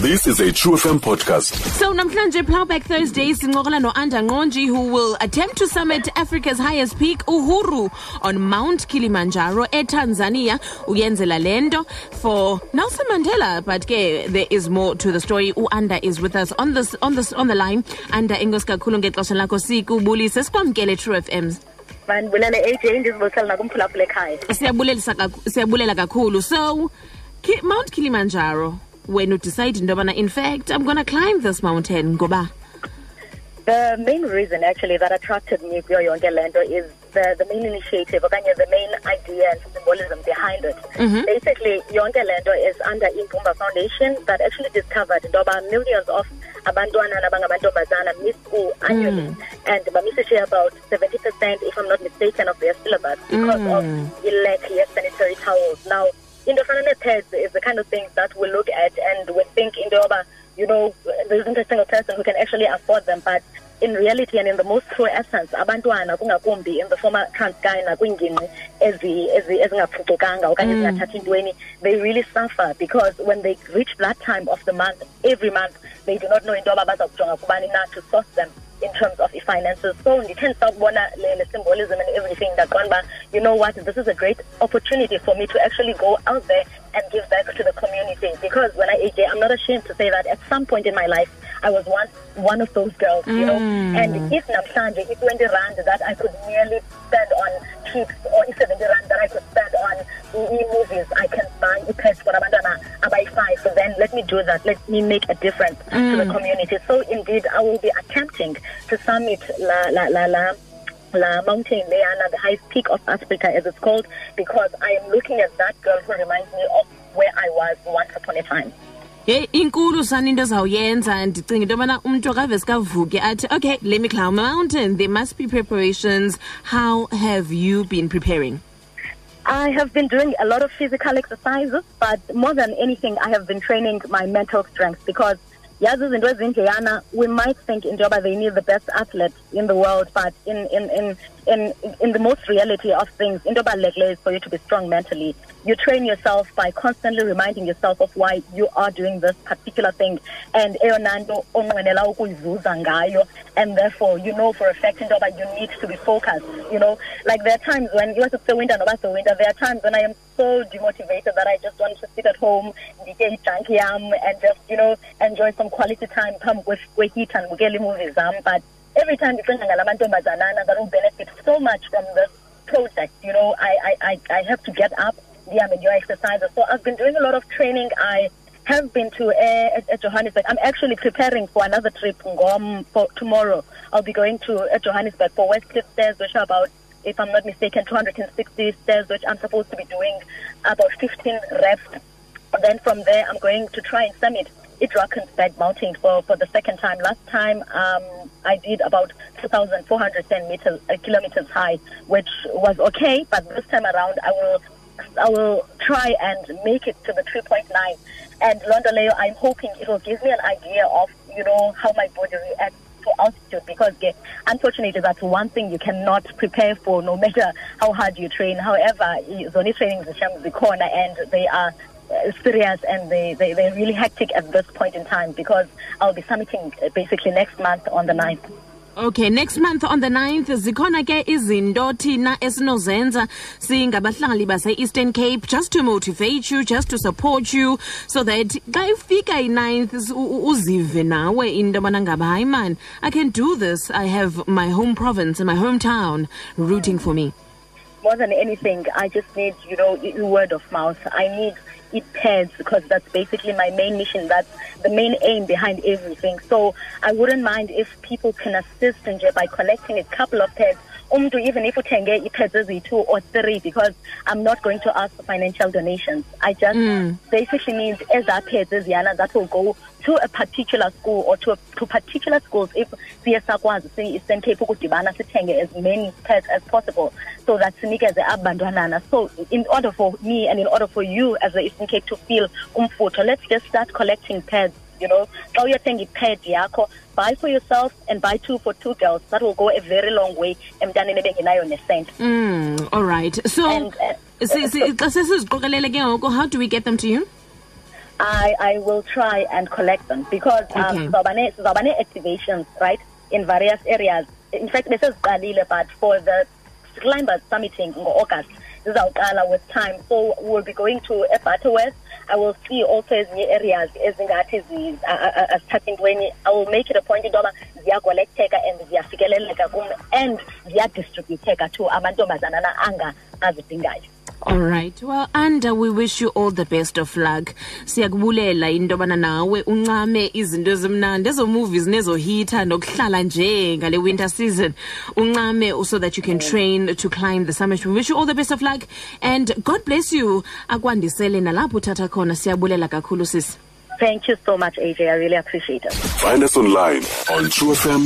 This is a True FM podcast. So namhlanje Plowback Thursday sincokola no-Anda Nqonji who will attempt to summit Africa's highest peak Uhuru on Mount Kilimanjaro eTanzania uyenzela lento for Nelson Mandela. But ke there is more to the story. uAnda is with us on this on this on the line. Anda enkosi kakhulu ngexesha lakho sikubulise sikwamkele True FMs mandibulele AJ ndizibusela nakumphulaphula ekhaya. Siyabulelisa kaku- siyabulela kakhulu. So Mount Kilimanjaro when you decide into yobana in fact I'm gonna climb this mountain ngoba the main reason actually that attracted me kuyo yonke le nto is the, the main initiative okanye the main idea and symbolism behind it. Mhm. Basically yonke le nto is under imbumba foundation that actually discovered into yoba millions of abantwana nabangamantombazana miss school annually mm. and bamisishe about 70 percent if i'm not mistaken of their syllabus because of the lack of sanitary towels. Now into efana is the kind of things that we look at and we think into yoba you know there isn't a single person who can actually afford them. But in reality and in the most true essence abantwana kungakumbi in the former transkei ezi- ezingaphucukanga okanye mm. ezingathathi ntweni. They really suffer because when they reach that time of the month every month they do not know into yoba baza kujonga kubani na to source them in terms of the finances. So ndithe ndisakubona le le symbolism and everything ndaqonda uba you know what? This is a great opportunity for me to actually go out there and give back to the community. Because when I AJ I'm not ashamed to say that at some point in my life I was once one of those girls you know? Mm. And if namhlanje if 20 rand that I could merely spend on trips or if 70 rand that I could spend on e- movies I can buy ipads then let me do that. Let me make a difference to the mm. community. So indeed I will be attempting to summit la la la la La Mountain Leana, the highest peak of Africa as it's called, because I am looking at that girl who reminds me of where I was once upon a time. yeyi inkulu sana into ezawuyenza ndicinga into yobana umntu akave sikavuke athi okay let me climb a mountain. There must be preparations. How have you been preparing I have been doing a lot of physical exercises, but more than anything, I have been training my mental strength because yazi izinto ezinjeyana we might think into yoba they need the best athlete in the world but in in in in, in the most reality of things into ebalulekileyo is for you to be strong mentally. You train yourself by constantly reminding yourself of why you are doing this particular thing and eyona nto onqwenela ukuyizuza ngayo and therefore you know for a fact into yoba you need to be focused you know? Like there are times when winter noba winter. There are times when i am so demotivated that i just want to sit at home nditye ijunk yam and just you know enjoy some quality time phambi kwe- kweheater ndibukele ii-movies zam but every time ngala mantombazanana that will benefit so much from this project you know i i i, I have to get up ndihambe ndiyo exercise so i've been doing a lot of training i have been to uh, at, Johannesburg. I'm actually preparing for another trip Ngom for tomorrow. I'll be going to uh, Johannesburg for Westcliff Stairs, which are about, if I'm not mistaken, 260 stairs, which I'm supposed to be doing about 15 reps. Then from there, I'm going to try and summit Idrakensberg Mountain for, for the second time. Last time, um, I did about 2,410 meters, uh, kilometers high, which was okay. But this time around, I will I will try and make it to the 3.9. And Londoleo, I'm hoping it will give me an idea of, you know, how my body reacts to altitude because unfortunately that's one thing you cannot prepare for no matter how hard you train. However, Zoni training is the corner and they are uh, serious and they, they, they're really hectic at this point in time because I'll be summiting uh, basically next month on the 9th. Okay next month on the 9th zikhona ke izinto thina esinozenza. Singabahlali base-eastern cape just to motivate you just to support you so that xa ifika i-9th s- u- u- uzive nawe into yobana ngaba hayi man i can do this. I have my home province and my hometown rooting for me. More than anything, I just need, you know, word of mouth. I need it pads because that's basically my main mission. That's the main aim behind everything. So I wouldn't mind if people can assist in by collecting a couple of pads. Umdu, even if uthenge ii-pads eziyi-two or three, because I'm not going to ask for financial donations. I just hmm. basically need ezaa pads eziyana that will go to a particular school or to, a, to particular schools if siye sakwazi siyi-eastern cape ukudibana sithenge as many pads as possible. So that sinikeze aba bantwanana so in order for me and in order for you as the eastern cape to feel umfutho let's just start collecting pads you know xa uyothenga ipad yakho buy for yourself and buy two for two girls that will go a very long way emntaneni ebengenayo nesent mm, all right so uh, xa sesiziqokelele ke ngoku how do we get them to you I, I will try and collect them because um, Okay. sizawuba ne- sizawuba ne-activations, right, in various areas. In fact, this is besiziqalile, but for the climbers summiting in August, zizawuqala with time. So we'll be going to West. I will see also ezinye areas ezingathi azithatha ntweni. I will make it a point into yoba ziyakolektheka and ziyafikeleleka kum and ziyadistributeka to amantombazana na anga azidingayo. All right. Well, Anda, we wish you all the best of luck. Siyakubulela into yobana nawe uncame izinto ezimnandi ezo movies nezo hita nokuhlala nje ngale winter season. Uncame so that you can train to climb the summit. We wish you all the best of luck and God bless you. Akwandisele nalapho uthatha khona. Siyabulela kakhulu sis. Thank you so much, AJ. I really appreciate it. Find us online on truefm.co.za.